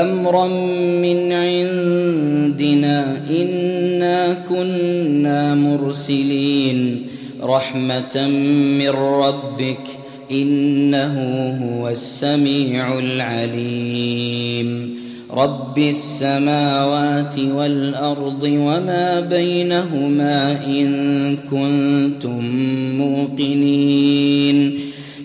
أمرا من عندنا إنا كنا مرسلين رحمة من ربك إنه هو السميع العليم. رب السماوات والأرض وما بينهما إن كنتم موقنين.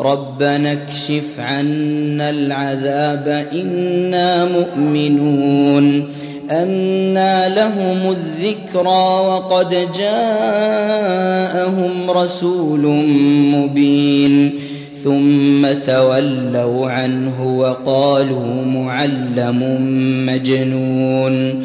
ربنا اكشف عنا العذاب أنا مؤمنون أنى لهم الذكرى وقد جاءهم رسول مبين ثم تولوا عنه وقالوا معلم مجنون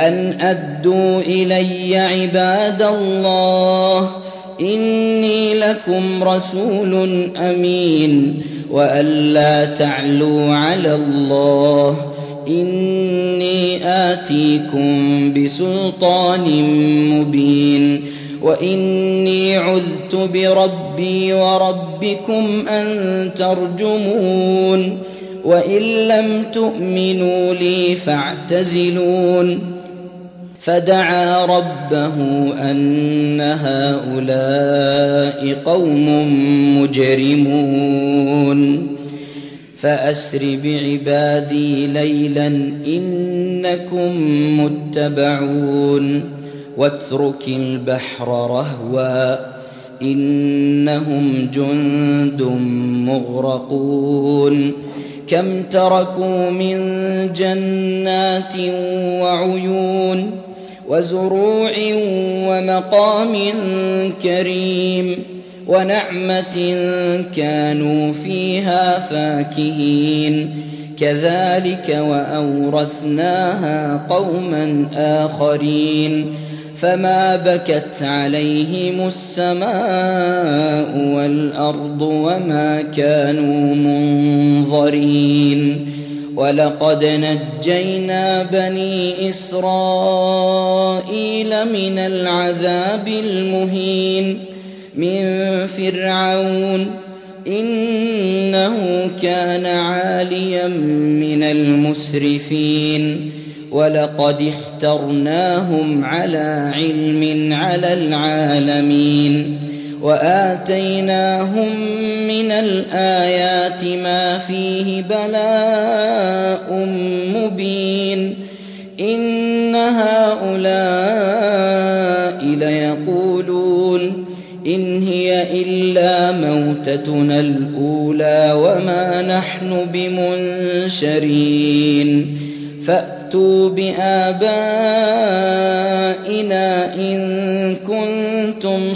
أن أدوا إلي عباد الله. إني لكم رسول أمين. والا تعلوا على الله. إني آتيكم بسلطان مبين. وإني عذت بربي وربكم أن ترجمون. وإن لم تؤمنوا لي فاعتزلون. فدعا ربه أن هؤلاء قوم مجرمون. فأسر بعبادي ليلا إنكم متبعون. واترك البحر رهوا إنهم جند مغرقون. كم تركوا من جنات وعيون وزروع ومقام كريم ونعمة كانوا فيها فاكهين. كذلك وأورثناها قوما آخرين. فما بكت عليهم السماء والأرض وما كانوا منظرين. ولقد نجينا بني إسرائيل من العذاب المهين من فرعون إنه كان عاليا من المسرفين ولقد اخترناهم على علم على العالمين وآتيناهم من الآيات ما فيه بلاء مبين إن هؤلاء ليقولون إن هي إلا موتتنا الأولى وما نحن بمنشرين فأتوا بآبائنا إن كنتم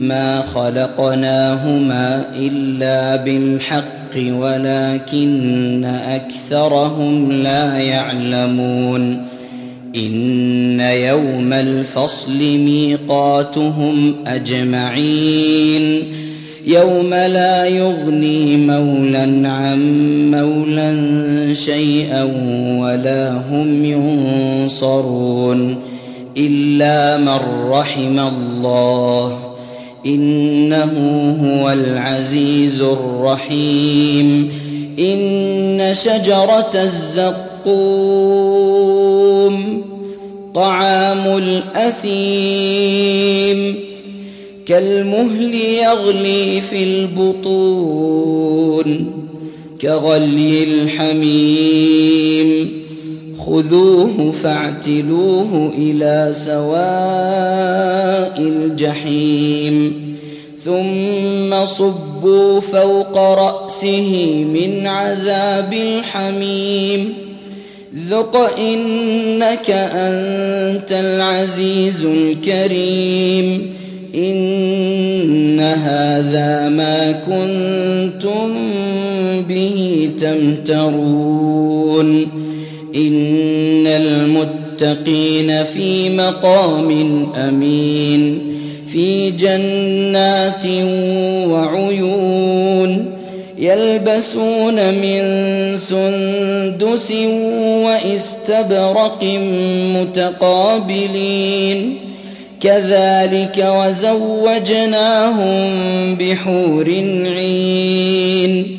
ما خلقناهما إلا بالحق ولكن أكثرهم لا يعلمون. إن يوم الفصل ميقاتهم أجمعين. يوم لا يغني مولا عن مولا شيئا ولا هم ينصرون إلا من رحم الله. إنه هو العزيز الرحيم. إن شجرة الزقوم طعام الأثيم كالمهل يغلي في البطون كغلي الحميم. خذوه فاعتلوه إلى سواء الجحيم. ثم صبوا فوق رأسه من عذاب الحميم. ذق إنك أنت العزيز الكريم. إن هذا ما كنتم به تمترون. المتقين في مقام أمين في جنات وعيون يلبسون من سندس واستبرق متقابلين. كذلك وزوجناهم بحور عين.